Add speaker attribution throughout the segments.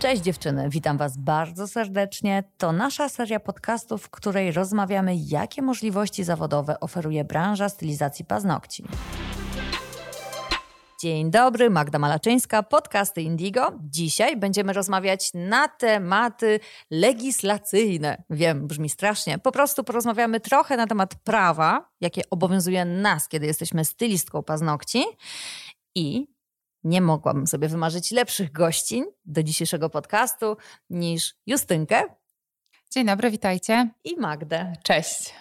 Speaker 1: Cześć dziewczyny, witam Was bardzo serdecznie. To nasza seria podcastów, w której rozmawiamy, jakie możliwości zawodowe oferuje branża stylizacji paznokci. Dzień dobry, Magda Malaczyńska, podcasty Indigo. Dzisiaj będziemy rozmawiać na tematy legislacyjne. Wiem, brzmi strasznie. Po prostu porozmawiamy trochę na temat prawa, jakie obowiązuje nas, kiedy jesteśmy stylistką paznokci. I nie mogłabym sobie wymarzyć lepszych gościń do dzisiejszego podcastu niż Justynkę.
Speaker 2: Dzień dobry, witajcie.
Speaker 1: I Magdę.
Speaker 2: Cześć.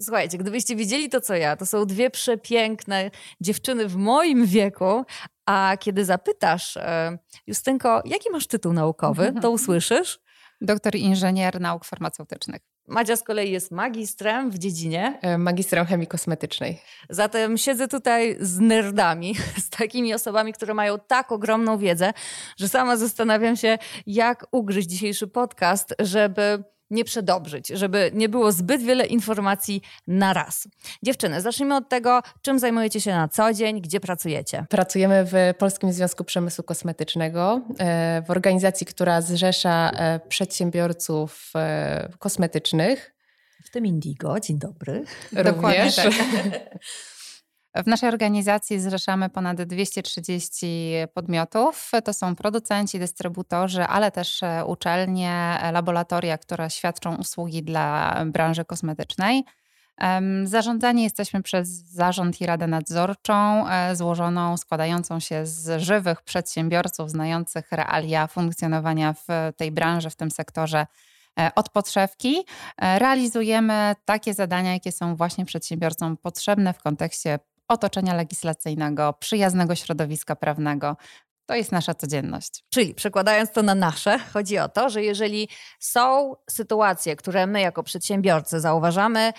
Speaker 1: Słuchajcie, gdybyście widzieli to, co ja, to są dwie przepiękne dziewczyny w moim wieku, a kiedy zapytasz, e, Justynko, jaki masz tytuł naukowy, to usłyszysz?
Speaker 2: Doktor inżynier nauk farmaceutycznych.
Speaker 1: Madzia z kolei jest magistrem w dziedzinie.
Speaker 3: E, magistrem chemii kosmetycznej.
Speaker 1: Zatem siedzę tutaj z nerdami, z takimi osobami, które mają tak ogromną wiedzę, że sama zastanawiam się, jak ugryźć dzisiejszy podcast, żeby nie przedobrzyć, żeby nie było zbyt wiele informacji na raz. Dziewczyny, zacznijmy od tego, czym zajmujecie się na co dzień, gdzie pracujecie?
Speaker 3: Pracujemy w Polskim Związku Przemysłu Kosmetycznego, e, w organizacji, która zrzesza e, przedsiębiorców e, kosmetycznych.
Speaker 1: W tym Indigo, dzień dobry.
Speaker 3: Również. Tak.
Speaker 2: W naszej organizacji zrzeszamy ponad 230 podmiotów. To są producenci, dystrybutorzy, ale też e, uczelnie, laboratoria, które świadczą usługi dla branży kosmetycznej. Zarządzani jesteśmy przez zarząd i radę nadzorczą, e, złożoną, składającą się z żywych przedsiębiorców znających realia funkcjonowania w tej branży, w tym sektorze e, od podszewki. Realizujemy takie zadania, jakie są właśnie przedsiębiorcom potrzebne w kontekście otoczenia legislacyjnego, przyjaznego środowiska prawnego. To jest nasza codzienność.
Speaker 1: Czyli przekładając to na nasze, chodzi o to, że jeżeli są sytuacje, które my jako przedsiębiorcy zauważamy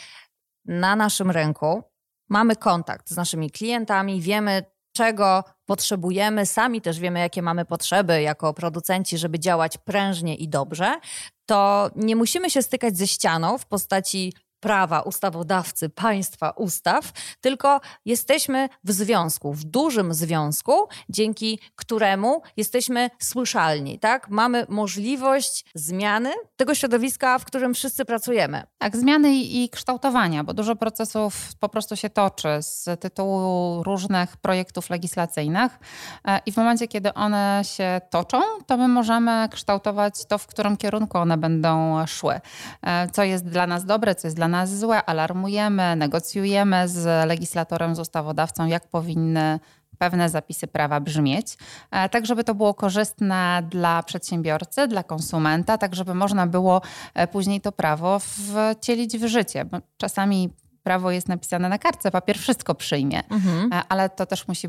Speaker 1: na naszym rynku, mamy kontakt z naszymi klientami, wiemy, czego potrzebujemy, sami też wiemy, jakie mamy potrzeby jako producenci, żeby działać prężnie i dobrze, to nie musimy się stykać ze ścianą w postaci prawa, ustawodawcy, państwa, ustaw, tylko jesteśmy w związku, w dużym związku, dzięki któremu jesteśmy słyszalni, tak? Mamy możliwość zmiany tego środowiska, w którym wszyscy pracujemy.
Speaker 2: Tak, zmiany i kształtowania, bo dużo procesów po prostu się toczy z tytułu różnych projektów legislacyjnych e, i w momencie, kiedy one się toczą, to my możemy kształtować to, w którym kierunku one będą szły. E, co jest dla nas dobre, co jest dla nas złe, alarmujemy, negocjujemy z legislatorem, z ustawodawcą, jak powinny pewne zapisy prawa brzmieć, e, tak żeby to było korzystne dla przedsiębiorcy, dla konsumenta, tak żeby można było e, później to prawo wcielić w życie. Bo czasami prawo jest napisane na kartce, papier wszystko przyjmie, mhm. E, ale to też musi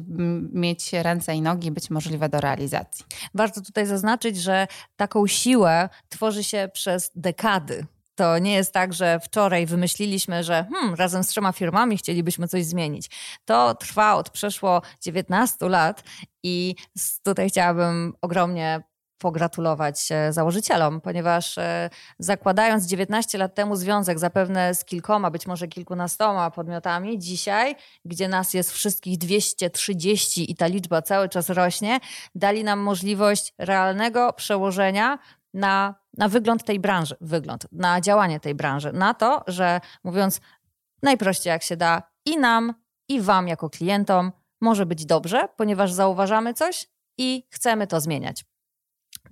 Speaker 2: mieć ręce i nogi, być możliwe do realizacji.
Speaker 1: Warto tutaj zaznaczyć, że taką siłę tworzy się przez dekady. To nie jest tak, że wczoraj wymyśliliśmy, że hmm, razem z trzema firmami chcielibyśmy coś zmienić. To trwa od przeszło 19 lat i tutaj chciałabym ogromnie pogratulować założycielom, ponieważ e, zakładając 19 lat temu związek zapewne z kilkoma, być może kilkunastoma podmiotami, dzisiaj, gdzie nas jest wszystkich 230 i ta liczba cały czas rośnie, dali nam możliwość realnego przełożenia na, na wygląd tej branży, wygląd, na działanie tej branży, na to, że mówiąc najprościej jak się da i nam, i Wam jako klientom może być dobrze, ponieważ zauważamy coś i chcemy to zmieniać.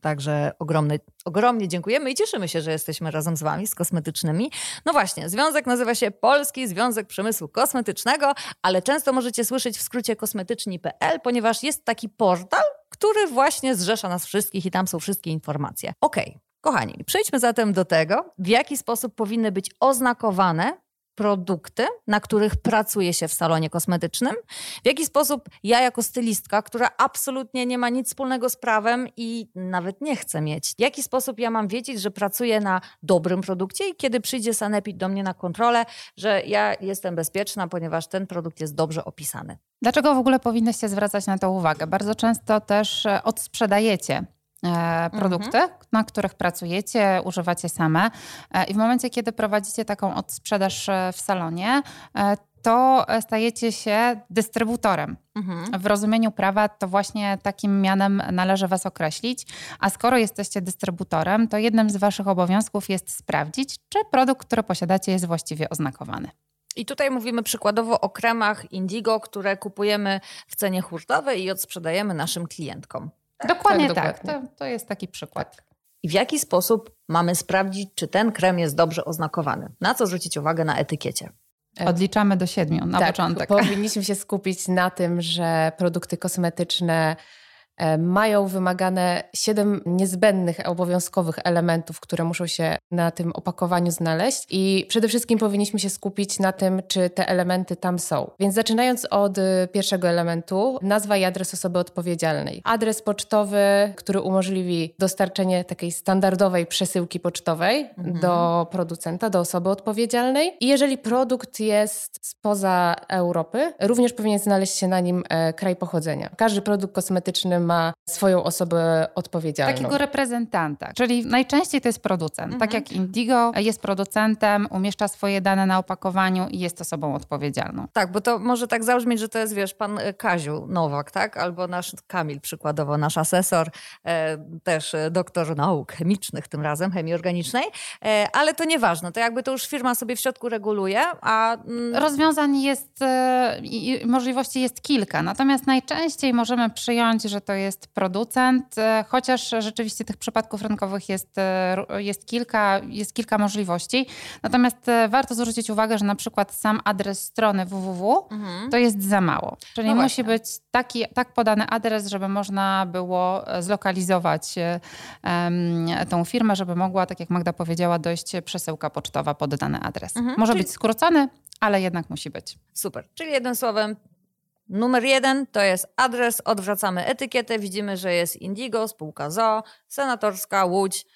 Speaker 1: Także ogromny, ogromnie dziękujemy i cieszymy się, że jesteśmy razem z Wami, z kosmetycznymi. No właśnie, związek nazywa się Polski Związek Przemysłu Kosmetycznego, ale często możecie słyszeć w skrócie kosmetyczni.pl, ponieważ jest taki portal, który właśnie zrzesza nas wszystkich i tam są wszystkie informacje. Okej, okay. kochani, przejdźmy zatem do tego, w jaki sposób powinny być oznakowane produkty, na których pracuje się w salonie kosmetycznym, w jaki sposób ja jako stylistka, która absolutnie nie ma nic wspólnego z prawem i nawet nie chce mieć, w jaki sposób ja mam wiedzieć, że pracuję na dobrym produkcie i kiedy przyjdzie sanepid do mnie na kontrolę, że ja jestem bezpieczna, ponieważ ten produkt jest dobrze opisany.
Speaker 2: Dlaczego w ogóle powinnyście zwracać na to uwagę? Bardzo często też e, odsprzedajecie produkty, mhm. na których pracujecie, używacie same. E, I w momencie, kiedy prowadzicie taką odsprzedaż e, w salonie, to stajecie się dystrybutorem. Mhm. W rozumieniu prawa to właśnie takim mianem należy Was określić, a skoro jesteście dystrybutorem, to jednym z Waszych obowiązków jest sprawdzić, czy produkt, który posiadacie, jest właściwie oznakowany.
Speaker 1: I tutaj mówimy przykładowo o kremach Indigo, które kupujemy w cenie hurtowej i odsprzedajemy naszym klientkom.
Speaker 2: Tak? Dokładnie tak. tak. Dokładnie. To, to jest taki przykład.
Speaker 1: I w jaki sposób mamy sprawdzić, czy ten krem jest dobrze oznakowany? Na co zwrócić uwagę na etykiecie?
Speaker 2: Odliczamy do siedmiu na
Speaker 3: tak,
Speaker 2: początek.
Speaker 3: Powinniśmy się skupić na tym, że produkty kosmetyczne E, mają wymagane siedem niezbędnych, obowiązkowych elementów, które muszą się na tym opakowaniu znaleźć i przede wszystkim powinniśmy się skupić na tym, czy te elementy tam są. Więc zaczynając od y, pierwszego elementu, nazwa i adres osoby odpowiedzialnej. Adres pocztowy, który umożliwi dostarczenie takiej standardowej przesyłki pocztowej mhm. do producenta, do osoby odpowiedzialnej. I jeżeli produkt jest spoza Europy, również powinien znaleźć się na nim e, kraj pochodzenia. Każdy produkt kosmetyczny ma swoją osobę odpowiedzialną.
Speaker 2: Takiego reprezentanta, czyli najczęściej to jest producent. Tak mhm. Tak jak Indigo jest producentem, umieszcza swoje dane na opakowaniu i jest osobą odpowiedzialną.
Speaker 1: Tak, bo to może tak zabrzmieć, że to jest, wiesz, pan Kaziu Nowak, tak? Albo nasz Kamil przykładowo, nasz asesor, e, też doktor nauk chemicznych tym razem, chemii organicznej, e, ale to nieważne, to jakby to już firma sobie w środku reguluje, a...
Speaker 2: Mm... Rozwiązań jest, e, możliwości jest kilka, natomiast najczęściej możemy przyjąć, że to jest producent, e, chociaż rzeczywiście tych przypadków rynkowych jest, e, jest, kilka, jest kilka możliwości. Natomiast e, warto zwrócić uwagę, że na przykład sam adres strony www mhm. to jest za mało. Czyli no musi być taki, tak podany adres, żeby można było zlokalizować um, tą firmę, żeby mogła, tak jak Magda powiedziała, dojść przesyłka pocztowa pod dany adres. Mhm. Może Czyli... być skrócony, ale jednak musi być.
Speaker 1: Super. Czyli jednym słowem, Numer jeden to jest adres, odwracamy etykietę, widzimy, że jest Indigo, spółka ZO, Senatorska, Łódź,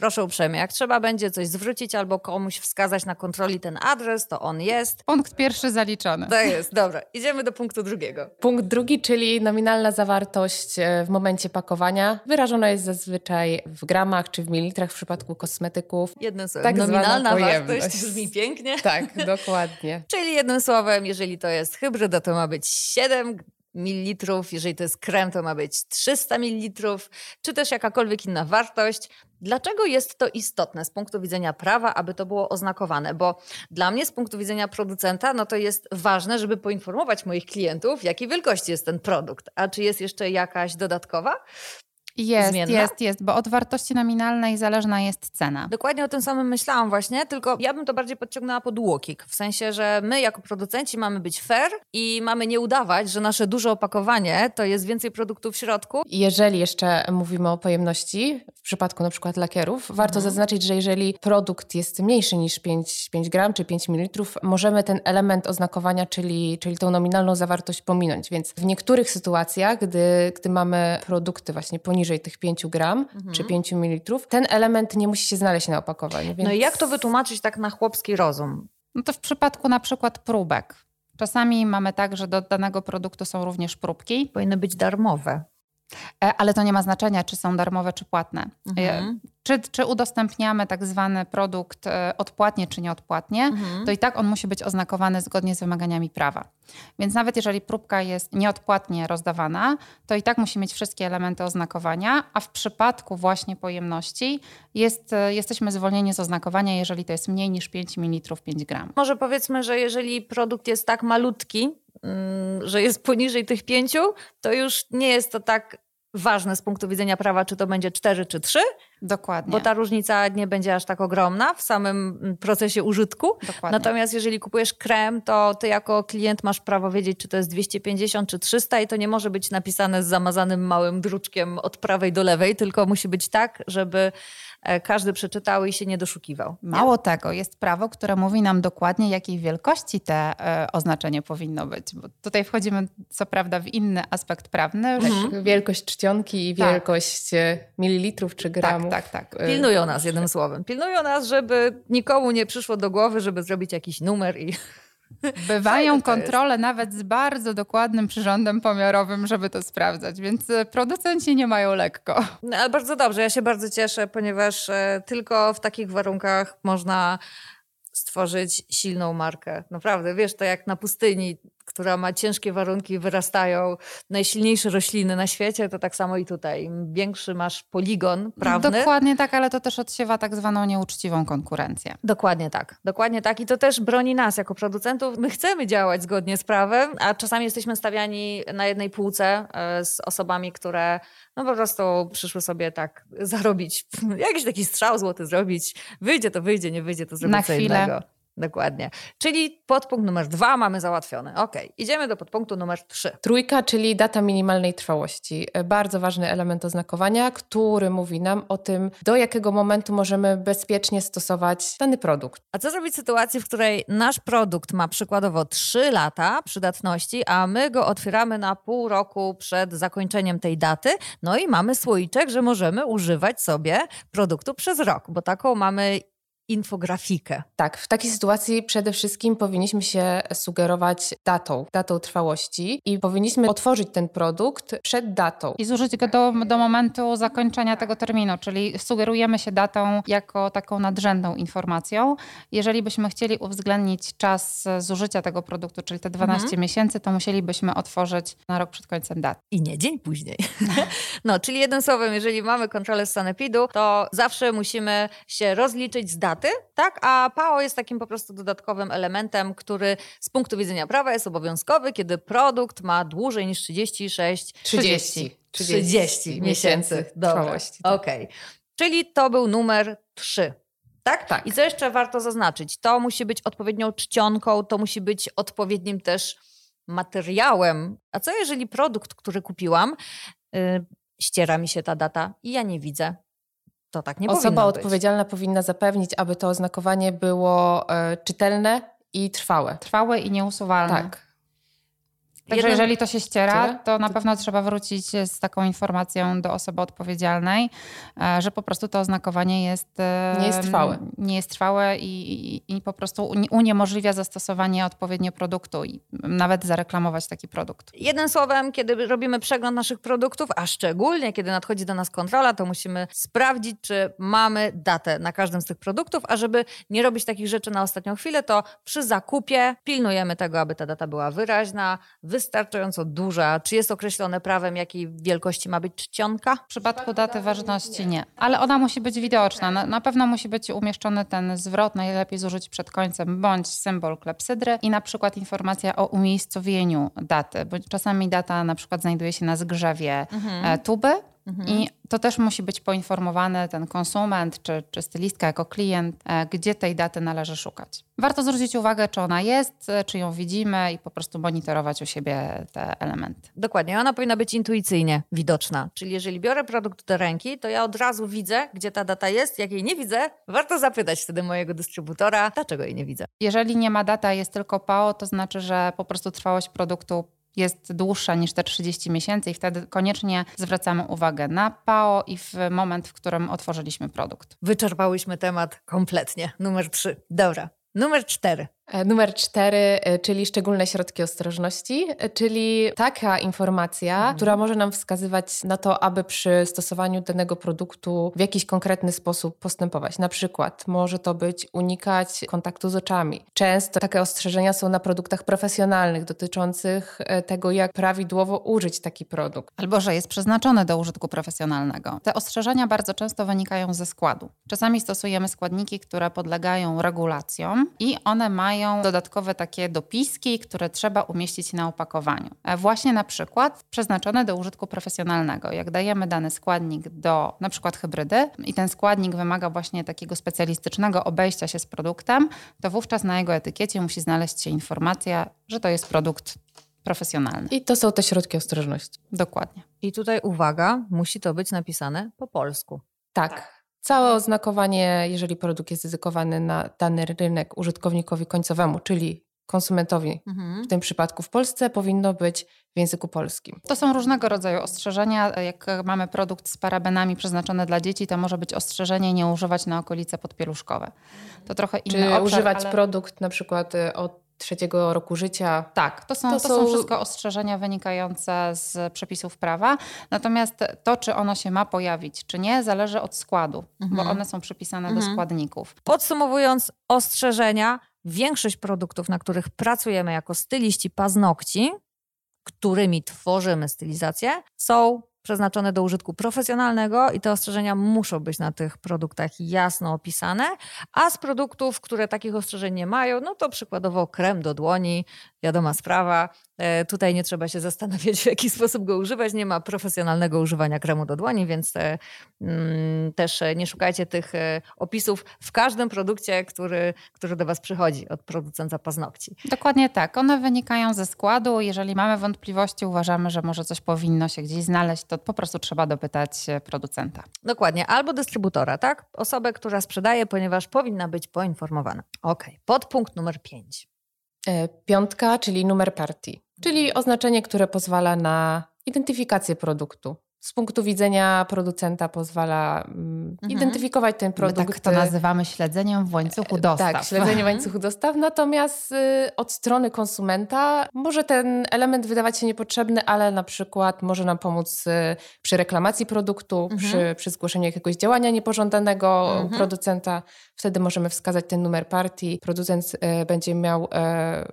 Speaker 1: Proszę uprzejmie, jak trzeba będzie coś zwrócić albo komuś wskazać na kontroli ten adres, to on jest.
Speaker 2: Punkt pierwszy zaliczony.
Speaker 1: To jest, dobra. Idziemy do punktu drugiego.
Speaker 3: Punkt drugi, czyli nominalna zawartość e, w momencie pakowania. Wyrażona jest zazwyczaj w gramach czy w mililitrach w przypadku kosmetyków.
Speaker 1: Jednym słowem, tak nominalna wartość brzmi pięknie.
Speaker 3: Tak, dokładnie.
Speaker 1: czyli jednym słowem, jeżeli to jest hybryda, to ma być 7 mililitrów, jeżeli to jest krem, to ma być 300 mililitrów, czy też jakakolwiek inna wartość. Dlaczego jest to istotne z punktu widzenia prawa, aby to było oznakowane? Bo dla mnie z punktu widzenia producenta, no to jest ważne, żeby poinformować moich klientów, jakiej wielkości jest ten produkt. A czy jest jeszcze jakaś dodatkowa?
Speaker 2: Jest, zmienna? jest, jest, bo od wartości nominalnej zależna jest cena.
Speaker 1: Dokładnie o tym samym myślałam właśnie, tylko ja bym to bardziej podciągnęła pod łokik. W sensie, że my jako producenci mamy być fair i mamy nie udawać, że nasze duże opakowanie to jest więcej produktów w środku.
Speaker 3: Jeżeli jeszcze mówimy o pojemności, w przypadku na przykład lakierów, warto mhm. zaznaczyć, że jeżeli produkt jest mniejszy niż 5, 5 gram czy 5 ml, możemy ten element oznakowania, czyli, czyli tą nominalną zawartość pominąć. Więc w niektórych sytuacjach, gdy, gdy mamy produkty właśnie poniżej poniżej tych 5 gram mhm. czy 5 ml, ten element nie musi się znaleźć na opakowaniu.
Speaker 1: Więc... No i jak to wytłumaczyć tak na chłopski rozum?
Speaker 2: No to w przypadku na przykład próbek. Czasami mamy tak, że do danego produktu są również próbki.
Speaker 1: Powinny być darmowe.
Speaker 2: E, ale to nie ma znaczenia, czy są darmowe, czy płatne. E, mhm. Czy, czy udostępniamy tak zwany produkt e, odpłatnie, czy nieodpłatnie, mhm. to i tak on musi być oznakowany zgodnie z wymaganiami prawa. Więc nawet jeżeli próbka jest nieodpłatnie rozdawana, to i tak musi mieć wszystkie elementy oznakowania, a w przypadku właśnie pojemności jest, jesteśmy zwolnieni z oznakowania, jeżeli to jest mniej niż 5 ml 5 gram.
Speaker 1: Może powiedzmy, że jeżeli produkt jest tak malutki, że jest poniżej tych pięciu, to już nie jest to tak ważne z punktu widzenia prawa, czy to będzie cztery czy trzy.
Speaker 2: Dokładnie.
Speaker 1: Bo ta różnica nie będzie aż tak ogromna w samym mm, procesie użytku. Dokładnie. Natomiast jeżeli kupujesz krem, to ty jako klient masz prawo wiedzieć, czy to jest 250 czy 300 i to nie może być napisane z zamazanym małym druczkiem od prawej do lewej, tylko musi być tak, żeby każdy przeczytał i się nie doszukiwał.
Speaker 2: Mało tego, jest prawo, które mówi nam dokładnie, jakiej wielkości te e, oznaczenie powinno być. Bo tutaj wchodzimy, co prawda, w inny aspekt prawny.
Speaker 3: Mhm. Wielkość czcionki i tak. wielkość tak. mililitrów czy gramów.
Speaker 2: Tak, tak, tak.
Speaker 1: Pilnują nas, jednym słowem. Pilnują nas, żeby nikomu nie przyszło do głowy, żeby zrobić jakiś numer i
Speaker 2: Bywają kontrole nawet z bardzo dokładnym przyrządem pomiarowym, żeby to sprawdzać, więc e, producenci nie mają lekko.
Speaker 1: No, ale bardzo dobrze, ja się bardzo cieszę, ponieważ e, tylko w takich warunkach można stworzyć silną markę. Naprawdę, wiesz, to jak na pustyni która ma ciężkie warunki, wyrastają najsilniejsze rośliny na świecie, to tak samo i tutaj. Im większy masz poligon prawny.
Speaker 2: Dokładnie tak, ale to też odsiewa tak zwaną nieuczciwą konkurencję.
Speaker 1: Dokładnie tak. Dokładnie tak. I to też broni nas jako producentów. My chcemy działać zgodnie z prawem, a czasami jesteśmy stawiani na jednej półce e, z osobami, które no po prostu przyszły sobie tak zarobić, jakiś taki strzał złoty zrobić. Wyjdzie to wyjdzie, nie wyjdzie to zrobić
Speaker 2: na
Speaker 1: co
Speaker 2: chwilę.
Speaker 1: innego. Dokładnie. Czyli podpunkt numer dwa mamy załatwiony. Ok, idziemy do podpunktu numer trzy.
Speaker 3: Trójka, czyli data minimalnej trwałości. Bardzo ważny element oznakowania, który mówi nam o tym, do jakiego momentu możemy bezpiecznie stosować dany produkt.
Speaker 1: A co zrobić w sytuacji, w której nasz produkt ma przykładowo 3 lata przydatności, a my go otwieramy na pół roku przed zakończeniem tej daty, no i mamy słoiczek, że możemy używać sobie produktu przez rok, bo taką mamy infografikę.
Speaker 3: Tak, w takiej sytuacji przede wszystkim powinniśmy się sugerować datą, datą trwałości i powinniśmy otworzyć ten produkt przed datą.
Speaker 2: I zużyć go do, do momentu zakończenia tego terminu, czyli sugerujemy się datą jako taką nadrzędną informacją. Jeżeli byśmy chcieli uwzględnić czas zużycia tego produktu, czyli te 12 mhm. miesięcy, to musielibyśmy otworzyć na rok przed końcem daty.
Speaker 1: I nie dzień później. no, czyli jednym słowem, jeżeli mamy kontrolę z sanepidu, to zawsze musimy się rozliczyć z daty tak? A PAO jest takim po prostu dodatkowym elementem, który z punktu widzenia prawa jest obowiązkowy, kiedy produkt ma dłużej niż 36...
Speaker 3: 30.
Speaker 1: 30, 30 miesięcy. Dobra, tak. okej. Okay. Czyli to był numer 3. Tak?
Speaker 3: tak?
Speaker 1: I co jeszcze warto zaznaczyć? To musi być odpowiednią czcionką, to musi być odpowiednim też materiałem. A co jeżeli produkt, który kupiłam, yy, ściera mi się ta data i ja nie widzę? To tak nie
Speaker 3: Osoba odpowiedzialna powinna zapewnić, aby to oznakowanie było e, czytelne i trwałe.
Speaker 2: Trwałe i nieusuwalne.
Speaker 3: Tak.
Speaker 2: Także jeżeli to się ściera, to na pewno trzeba wrócić z taką informacją do osoby odpowiedzialnej, e, że po prostu to oznakowanie jest
Speaker 3: e, nie jest trwałe,
Speaker 2: nie jest trwałe i, i, i po prostu uniemożliwia zastosowanie odpowiednio produktu i nawet zareklamować taki produkt.
Speaker 1: Jednym słowem, kiedy robimy przegląd naszych produktów, a szczególnie kiedy nadchodzi do nas kontrola, to musimy sprawdzić, czy mamy datę na każdym z tych produktów, a żeby nie robić takich rzeczy na ostatnią chwilę, to przy zakupie pilnujemy tego, aby ta data była wyraźna, wystarczająco duża? Czy jest określone prawem, jakiej wielkości ma być czcionka?
Speaker 2: W przypadku daty ważności nie, ale ona musi być widoczna. Na, na pewno musi być umieszczony ten zwrot, najlepiej zużyć przed końcem, bądź symbol klepsydry i na przykład informacja o umiejscowieniu daty, bo czasami data na przykład znajduje się na zgrzewie mhm. E, tuby, Mhm. I to też musi być poinformowany ten konsument czy, czy stylistka jako klient, e, gdzie tej daty należy szukać. Warto zwrócić uwagę, czy ona jest, e, czy ją widzimy i po prostu monitorować u siebie te elementy.
Speaker 1: Dokładnie, ona powinna być intuicyjnie widoczna. Czyli jeżeli biorę produkt do ręki, to ja od razu widzę, gdzie ta data jest. Jak jej nie widzę, warto zapytać wtedy mojego dystrybutora, dlaczego jej nie widzę.
Speaker 2: Jeżeli nie ma data, jest tylko PAO, to znaczy, że po prostu trwałość produktu jest dłuższa niż te 30 miesięcy i wtedy koniecznie zwracamy uwagę na PAO i w moment, w którym otworzyliśmy produkt.
Speaker 1: Wyczerpałyśmy temat kompletnie. Numer 3. Dobra. Numer 4.
Speaker 3: E, numer cztery, e, czyli szczególne środki ostrożności, e, czyli taka informacja, mhm. która może nam wskazywać na to, aby przy stosowaniu danego produktu w jakiś konkretny sposób postępować. Na przykład może to być unikać kontaktu z oczami. Często takie ostrzeżenia są na produktach profesjonalnych dotyczących tego, jak prawidłowo użyć taki produkt.
Speaker 2: Albo że jest przeznaczony do użytku profesjonalnego. Te ostrzeżenia bardzo często wynikają ze składu. Czasami stosujemy składniki, które podlegają regulacjom i one mają mają dodatkowe takie dopiski, które trzeba umieścić na opakowaniu. E, właśnie na przykład przeznaczone do użytku profesjonalnego. Jak dajemy dany składnik do na przykład hybrydy i ten składnik wymaga właśnie takiego specjalistycznego obejścia się z produktem, to wówczas na jego etykiecie musi znaleźć się informacja, że to jest produkt profesjonalny.
Speaker 3: I to są te środki ostrożności.
Speaker 2: Dokładnie.
Speaker 1: I tutaj uwaga, musi to być napisane po polsku.
Speaker 3: Tak. Całe oznakowanie, jeżeli produkt jest dedykowany na dany rynek użytkownikowi końcowemu, czyli konsumentowi, mhm. w tym przypadku w Polsce, powinno być w języku polskim.
Speaker 2: To są różnego rodzaju ostrzeżenia. Jak mamy produkt z parabenami przeznaczony dla dzieci, to może być ostrzeżenie nie używać na okolice podpieluszkowe. To trochę inny
Speaker 3: Czy
Speaker 2: obszar,
Speaker 3: używać
Speaker 2: ale...
Speaker 3: produkt na przykład y, od trzeciego roku życia.
Speaker 2: Tak, to są, to, to są... są wszystko ostrzeżenia wynikające z przepisów prawa. Natomiast to, czy ono się ma pojawić, czy nie, zależy od składu, mhm. bo one są przypisane mhm. do składników.
Speaker 1: Podsumowując ostrzeżenia, większość produktów, na których pracujemy jako styliści paznokci, którymi tworzymy stylizację, są przeznaczone do użytku profesjonalnego i te ostrzeżenia muszą być na tych produktach jasno opisane, a z produktów, które takich ostrzeżeń nie mają, no to przykładowo krem do dłoni, wiadoma sprawa. E, tutaj nie trzeba się zastanawiać, w jaki sposób go używać. Nie ma profesjonalnego używania kremu do dłoni, więc te, mm, też nie szukajcie tych e, opisów w każdym produkcie, który, który do Was przychodzi od producenta paznokci.
Speaker 2: Dokładnie tak. One wynikają ze składu. Jeżeli mamy wątpliwości, uważamy, że może coś powinno się gdzieś znaleźć, to po prostu trzeba dopytać producenta.
Speaker 1: Dokładnie. Albo dystrybutora, tak? Osobę, która sprzedaje, ponieważ powinna być poinformowana. Ok. Podpunkt numer 5.
Speaker 3: E, piątka, czyli numer partii, czyli oznaczenie, które pozwala na identyfikację produktu z punktu widzenia producenta pozwala mm, mhm. identyfikować ten produkt. My
Speaker 2: tak to nazywamy śledzeniem w łańcuchu e, dostaw.
Speaker 3: Tak, śledzeniem w łańcuchu dostaw. Natomiast y, od strony konsumenta może ten element wydawać się niepotrzebny, ale na przykład może nam pomóc y, przy reklamacji produktu, mhm. przy, przy zgłoszeniu jakiegoś działania niepożądanego mhm. producenta. Wtedy możemy wskazać ten numer partii. Producent y, będzie miał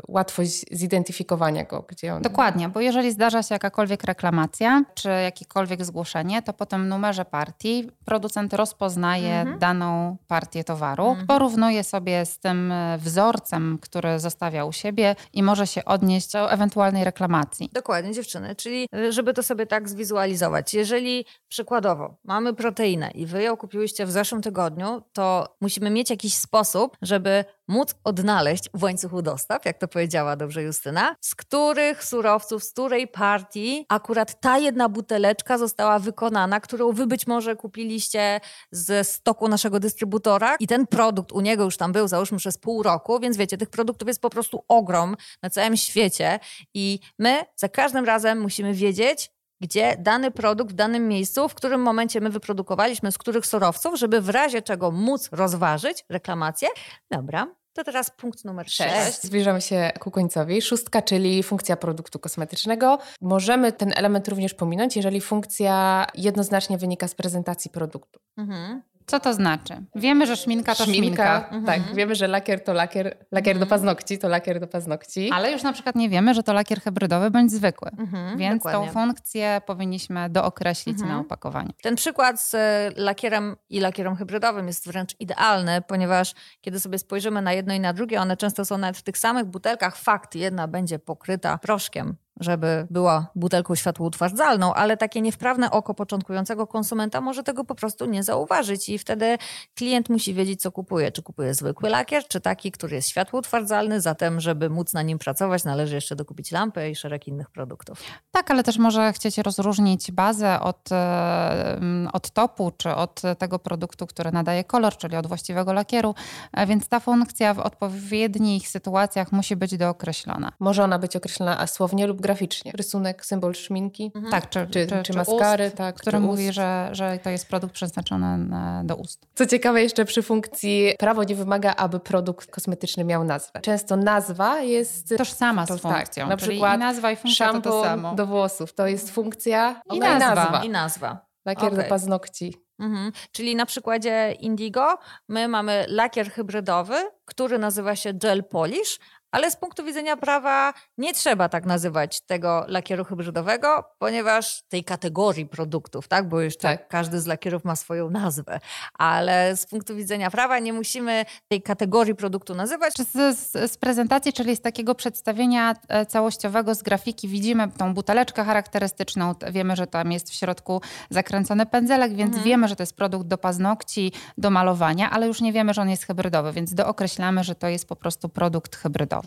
Speaker 3: łatwość zidentyfikowania go. Gdzie on...
Speaker 2: Dokładnie, bo jeżeli zdarza się jakakolwiek reklamacja, czy jakikolwiek jakiekolwiek zgłoszenie, to po tym numerze partii producent rozpoznaje mhm. daną partię towaru, mhm. porównuje sobie z tym e, wzorcem, który zostawia u siebie i może się odnieść do ewentualnej reklamacji.
Speaker 1: Dokładnie, dziewczyny. Czyli e, żeby to sobie tak zwizualizować, jeżeli przykładowo mamy proteinę i wy ją kupiłyście w zeszłym tygodniu, to musimy mieć jakiś sposób, żeby móc odnaleźć w łańcuchu dostaw, jak to powiedziała dobrze Justyna, z których surowców, z której partii akurat ta jedna buteleczka została wykonana, którą wy być może kupiliście ze stoku naszego dystrybutora. I ten produkt u niego już tam był, załóżmy przez pół roku, więc wiecie, tych produktów jest po prostu ogrom na całym świecie. I my za każdym razem musimy wiedzieć, gdzie dany produkt w danym miejscu, w którym momencie my wyprodukowaliśmy, z których surowców, żeby w razie czego móc rozważyć reklamację. Dobra, to teraz punkt numer 6.
Speaker 3: Zbliżamy się ku końcowi. Szóstka, czyli funkcja produktu kosmetycznego. Możemy ten element również pominąć, jeżeli funkcja jednoznacznie wynika z prezentacji produktu. Mhm.
Speaker 2: Co to znaczy? Wiemy, że szminka to szminka. szminka.
Speaker 3: Mhm. Tak, wiemy, że lakier to lakier, lakier mhm. do paznokci to lakier do paznokci.
Speaker 2: Ale już na przykład nie wiemy, że to lakier hybrydowy bądź zwykły. Mhm, Więc dokładnie. tą funkcję powinniśmy dookreślić mhm. na opakowaniu.
Speaker 1: Ten przykład z e, lakierem i lakierem hybrydowym jest wręcz idealny, ponieważ kiedy sobie spojrzymy na jedno i na drugie, one często są nawet w tych samych butelkach. Fakt, jedna będzie pokryta proszkiem żeby była butelką światłoutwardzalną, ale takie niewprawne oko początkującego konsumenta może tego po prostu nie zauważyć i wtedy klient musi wiedzieć, co kupuje. Czy kupuje zwykły lakier, czy taki, który jest światłoutwardzalny, zatem żeby móc na nim pracować, należy jeszcze dokupić lampę i szereg innych produktów.
Speaker 2: Tak, ale też może chcieć rozróżnić bazę od, e, od topu, czy od tego produktu, który nadaje kolor, czyli od właściwego lakieru, e, więc ta funkcja w odpowiednich sytuacjach musi być dookreślona.
Speaker 3: Może ona być określona słownie lub graficznie. Rysunek, symbol szminki.
Speaker 2: Mhm. Tak, czy, czy, czy, czy maskary, ust, tak. Który mówi, że, że to jest produkt przeznaczony na, do ust.
Speaker 3: Co ciekawe jeszcze przy funkcji prawo nie wymaga, aby produkt kosmetyczny miał nazwę. Często nazwa jest...
Speaker 2: Tożsama z to, tak, funkcją. Tak, na przykład i nazwa i funkcja to, to samo.
Speaker 3: do włosów. To jest funkcja
Speaker 1: i nazwa. nazwa. I nazwa.
Speaker 3: Lakier okay. do paznokci.
Speaker 1: Mhm. Czyli na przykładzie Indigo my mamy lakier hybrydowy, który nazywa się Gel Polish, ale z punktu widzenia prawa nie trzeba tak nazywać tego lakieru hybrydowego, ponieważ tej kategorii produktów, tak? Bo jeszcze tak. każdy z lakierów ma swoją nazwę, ale z punktu widzenia prawa nie musimy tej kategorii produktu nazywać.
Speaker 2: Z, z, z prezentacji, czyli z takiego przedstawienia e, całościowego z grafiki widzimy tą buteleczkę charakterystyczną, wiemy, że tam jest w środku zakręcony pędzelek, więc mhm. wiemy, że to jest produkt do paznokci, do malowania, ale już nie wiemy, że on jest hybrydowy, więc dookreślamy, że to jest po prostu produkt hybrydowy.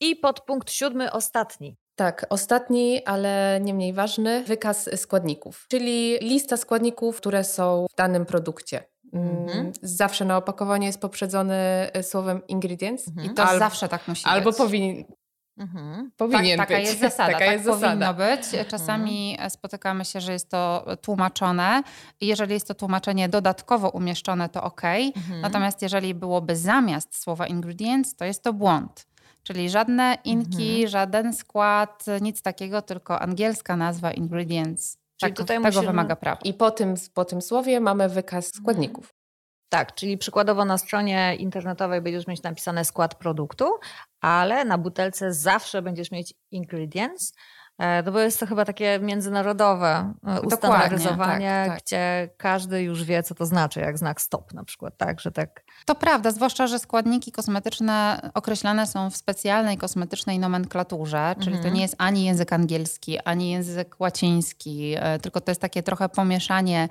Speaker 1: I podpunkt siódmy, ostatni.
Speaker 3: Tak, ostatni, ale nie mniej ważny, wykaz składników, czyli lista składników, które są w danym produkcie. Mhm. Zawsze na opakowaniu jest poprzedzony y, słowem ingredients.
Speaker 2: Mhm. I to albo, zawsze tak musi
Speaker 3: albo
Speaker 2: być.
Speaker 3: Powinien, mhm. powinien
Speaker 2: tak,
Speaker 3: być.
Speaker 2: Taka jest zasada. taka tak jest powinno zasada. być. Czasami mhm. spotykamy się, że jest to tłumaczone i jeżeli jest to tłumaczenie dodatkowo umieszczone, to ok. Mhm. Natomiast jeżeli byłoby zamiast słowa ingredients, to jest to błąd. Czyli żadne inki, mhm. żaden skład, nic takiego, tylko angielska nazwa ingredients. Czyli tak, tutaj tego musimy... wymaga prawo.
Speaker 3: I po tym, po tym słowie mamy wykaz składników.
Speaker 1: Tak, czyli przykładowo na stronie internetowej będziesz mieć napisane skład produktu, ale na butelce zawsze będziesz mieć ingredients, no bo jest to chyba takie międzynarodowe e, ustandaryzowanie, tak, tak. gdzie każdy już wie, co to znaczy, jak znak stop na przykład, tak, że tak.
Speaker 2: To prawda, zwłaszcza, że składniki kosmetyczne określane są w specjalnej kosmetycznej nomenklaturze, czyli mhm. to nie jest ani język angielski, ani język łaciński, e, tylko to jest takie trochę pomieszanie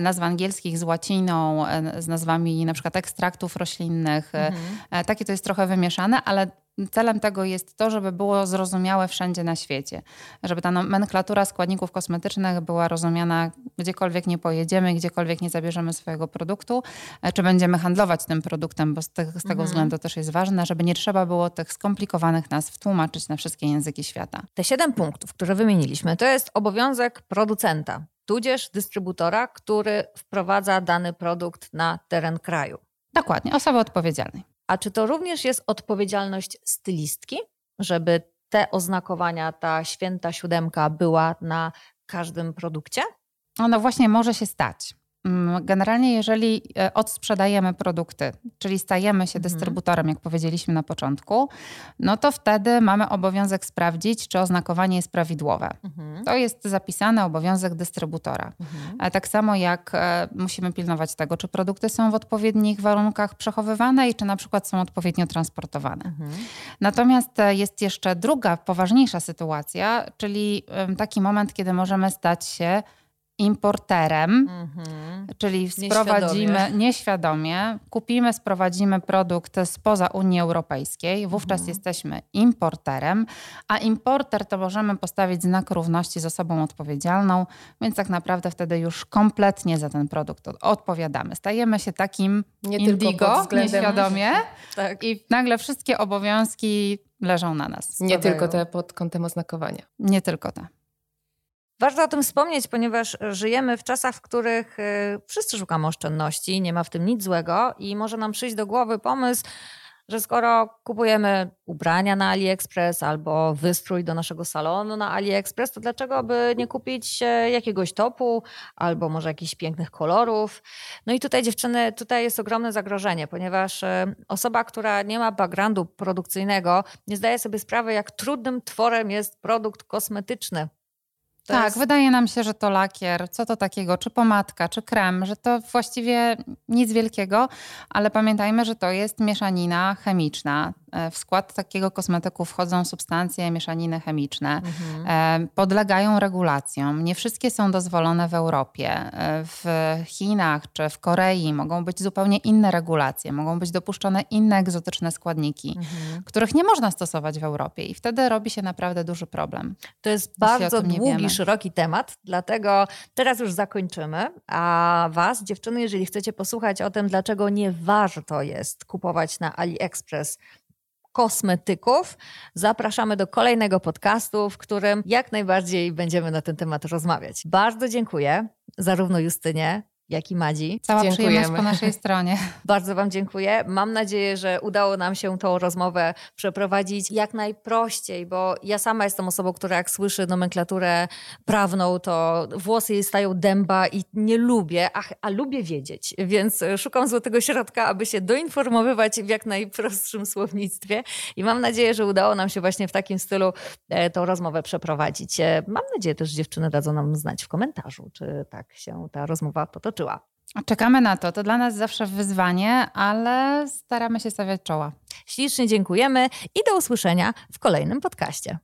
Speaker 2: nazw angielskich z łaciną, z nazwami na przykład ekstraktów roślinnych. Mhm. Takie to jest trochę wymieszane, ale celem tego jest to, żeby było zrozumiałe wszędzie na świecie. Żeby ta nomenklatura składników kosmetycznych była rozumiana gdziekolwiek nie pojedziemy, gdziekolwiek nie zabierzemy swojego produktu, e, czy będziemy handlować tym produktem, bo z, te, z tego mhm. względu też jest ważne, żeby nie trzeba było tych skomplikowanych nazw tłumaczyć na wszystkie języki świata.
Speaker 1: Te siedem punktów, które wymieniliśmy, to jest obowiązek producenta, tudzież dystrybutora, który wprowadza dany produkt na teren kraju.
Speaker 2: Dokładnie, osoby odpowiedzialnej.
Speaker 1: A czy to również jest odpowiedzialność stylistki, żeby te oznakowania, ta święta siódemka była na każdym produkcie?
Speaker 2: Ono właśnie może się stać. Mm, generalnie, jeżeli e, odsprzedajemy produkty, czyli stajemy się mhm. dystrybutorem, jak powiedzieliśmy na początku, no to wtedy mamy obowiązek sprawdzić, czy oznakowanie jest prawidłowe. Mhm. To jest zapisany obowiązek dystrybutora. Mhm. Tak samo jak e, musimy pilnować tego, czy produkty są w odpowiednich warunkach przechowywane i czy na przykład są odpowiednio transportowane. Natomiast e, jest jeszcze druga, poważniejsza sytuacja, czyli taki moment, kiedy możemy stać się importerem, mm-hmm. czyli sprowadzimy nieświadomie. nieświadomie. kupimy, sprowadzimy produkt spoza Unii Europejskiej, wówczas mm-hmm. jesteśmy importerem, a importer to możemy postawić znak równości z osobą odpowiedzialną, więc tak naprawdę wtedy już kompletnie za ten produkt odpowiadamy. Stajemy się takim Nie indigo, względem... nieświadomie tak. i nagle wszystkie obowiązki leżą na nas.
Speaker 3: Nie tylko te pod kątem oznakowania.
Speaker 2: Nie tylko te.
Speaker 1: Warto o tym wspomnieć, ponieważ żyjemy w czasach, w których y, wszyscy szukamy oszczędności, nie ma w tym nic złego i może nam przyjść do głowy pomysł, że skoro kupujemy ubrania na AliExpress albo wystrój do naszego salonu na AliExpress, to dlaczego by nie kupić jakiegoś topu albo może jakichś pięknych kolorów? No i tutaj dziewczyny, tutaj jest ogromne zagrożenie, ponieważ osoba, która nie ma backgroundu produkcyjnego, nie zdaje sobie sprawy, jak trudnym tworem jest produkt kosmetyczny
Speaker 2: to tak, jest... wydaje nam się, że to lakier, co to takiego, czy pomadka, czy krem, że to właściwie nic wielkiego, ale pamiętajmy, że to jest mieszanina chemiczna. E, w skład takiego kosmetyku wchodzą substancje, mieszaniny chemiczne, mhm. E, podlegają regulacjom. Nie wszystkie są dozwolone w Europie. E, w Chinach czy w Korei mogą być zupełnie inne regulacje, mogą być dopuszczone inne egzotyczne składniki, mhm. których nie można stosować w Europie i wtedy robi się naprawdę duży problem.
Speaker 1: To jest bardzo długi, szeroki temat, dlatego teraz już zakończymy. A Was, dziewczyny, jeżeli chcecie posłuchać o tym, dlaczego nie warto jest kupować na AliExpress kosmetyków. Zapraszamy do kolejnego podcastu, w którym jak najbardziej będziemy na ten temat rozmawiać. Bardzo dziękuję zarówno Justynie, jak i Madzi.
Speaker 2: Cała Dziękujemy. przyjemność po naszej stronie.
Speaker 1: Bardzo Wam dziękuję. Mam nadzieję, że udało nam się tą rozmowę przeprowadzić jak najprościej, bo ja sama jestem osobą, która jak słyszy nomenklaturę prawną, to włosy jej stają dęba i nie lubię, a, a lubię wiedzieć, więc szukam złotego środka, aby się doinformowywać w jak najprostszym słownictwie i mam nadzieję, że udało nam się właśnie w takim stylu e, tą rozmowę przeprowadzić. E, mam nadzieję też, że dziewczyny dadzą nam znać w komentarzu, czy tak się ta rozmowa potoczy zobaczyła.
Speaker 2: Czekamy na to. To dla nas zawsze wyzwanie, ale staramy się stawiać czoła.
Speaker 1: Ślicznie dziękujemy i do usłyszenia w kolejnym podcaście.